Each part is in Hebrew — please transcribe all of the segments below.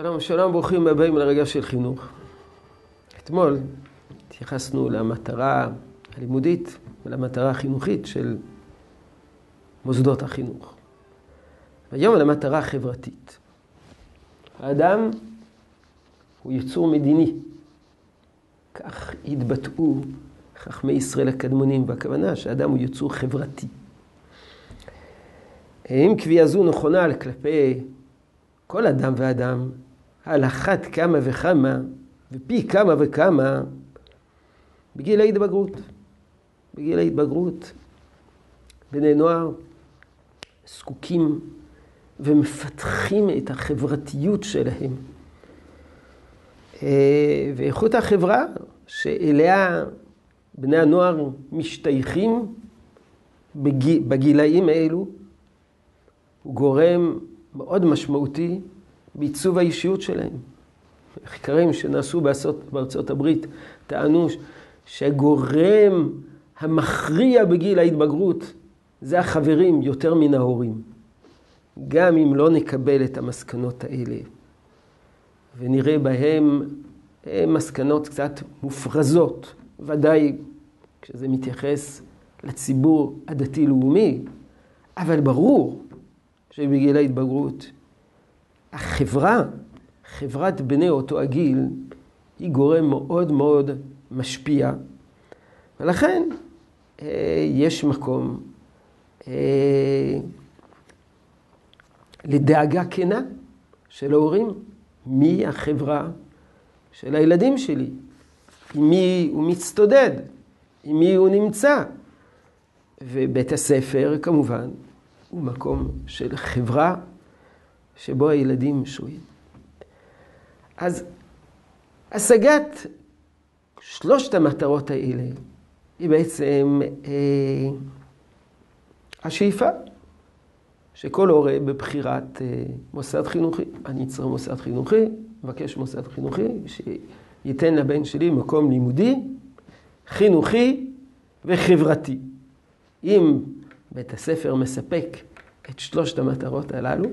שלום, שלום, ברוכים הבאים לרגע של חינוך. אתמול התייחסנו למטרה הלימודית ולמטרה החינוכית של מוסדות החינוך. והיום למטרה החברתית. האדם הוא יצור מדיני. כך התבטאו חכמי ישראל הקדמונים, והכוונה שהאדם הוא יצור חברתי. אם קביעה זו נכונה כלפי כל אדם ואדם, על אחת כמה וכמה, ופי כמה וכמה, בגיל ההתבגרות. בגיל ההתבגרות, בני נוער זקוקים ומפתחים את החברתיות שלהם. אה, ואיכות החברה שאליה בני הנוער משתייכים בגילאים האלו, הוא גורם מאוד משמעותי בעיצוב האישיות שלהם. מחקרים שנעשו בארצות, בארצות הברית טענו שהגורם המכריע בגיל ההתבגרות זה החברים יותר מן ההורים. גם אם לא נקבל את המסקנות האלה ונראה בהם מסקנות קצת מופרזות, ודאי כשזה מתייחס לציבור הדתי-לאומי, אבל ברור שבגיל ההתבגרות החברה, חברת בני אותו הגיל, היא גורם מאוד מאוד משפיע, ולכן אה, יש מקום אה, לדאגה כנה של ההורים, מי החברה של הילדים שלי, עם מי הוא מצטודד, עם מי הוא נמצא. ובית הספר, כמובן, הוא מקום של חברה שבו הילדים שוהים. אז השגת שלושת המטרות האלה היא בעצם אה, השאיפה שכל הורה בבחירת אה, מוסד חינוכי, אני צריך מוסד חינוכי, מבקש מוסד חינוכי, שייתן לבן שלי מקום לימודי, חינוכי וחברתי. אם בית הספר מספק את שלושת המטרות הללו,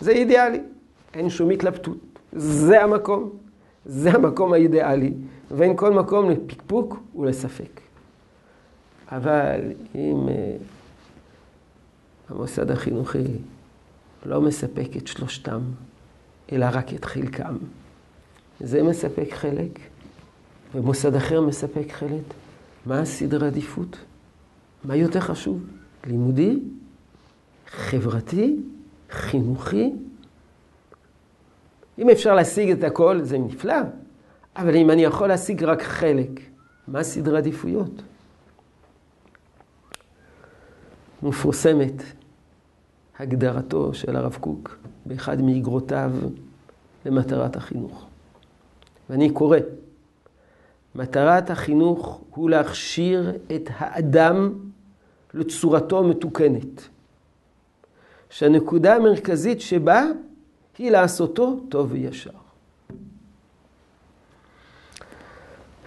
זה אידיאלי, אין שום התלבטות. זה המקום, זה המקום האידיאלי, ואין כל מקום לפקפוק ולספק. אבל אם uh, המוסד החינוכי לא מספק את שלושתם, אלא רק את חלקם, זה מספק חלק, ומוסד אחר מספק חלק, מה הסדר העדיפות? מה יותר חשוב? לימודי? חברתי? חינוכי. אם אפשר להשיג את הכל, זה נפלא, אבל אם אני יכול להשיג רק חלק, מה סדרי עדיפויות? מפורסמת הגדרתו של הרב קוק באחד מאגרותיו למטרת החינוך. ואני קורא, מטרת החינוך הוא להכשיר את האדם לצורתו המתוקנת. שהנקודה המרכזית שבה היא לעשותו טוב וישר.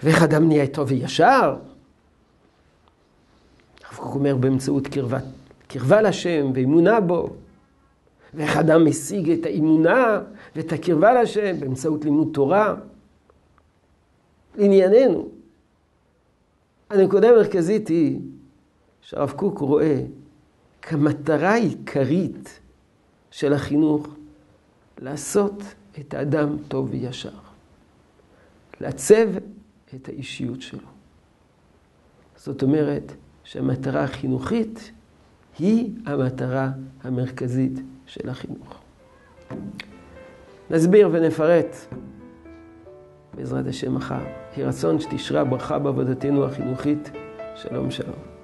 ואיך אדם נהיה טוב וישר? הרב קוק אומר באמצעות קרבה, קרבה לשם ואמונה בו. ואיך אדם משיג את האמונה ואת הקרבה לשם באמצעות לימוד תורה. לענייננו, הנקודה המרכזית היא שהרב קוק רואה כמטרה העיקרית של החינוך לעשות את האדם טוב וישר. לעצב את האישיות שלו. זאת אומרת שהמטרה החינוכית היא המטרה המרכזית של החינוך. נסביר ונפרט בעזרת השם מחר. יהי רצון שתשרה ברכה בעבודתנו החינוכית. שלום שלום.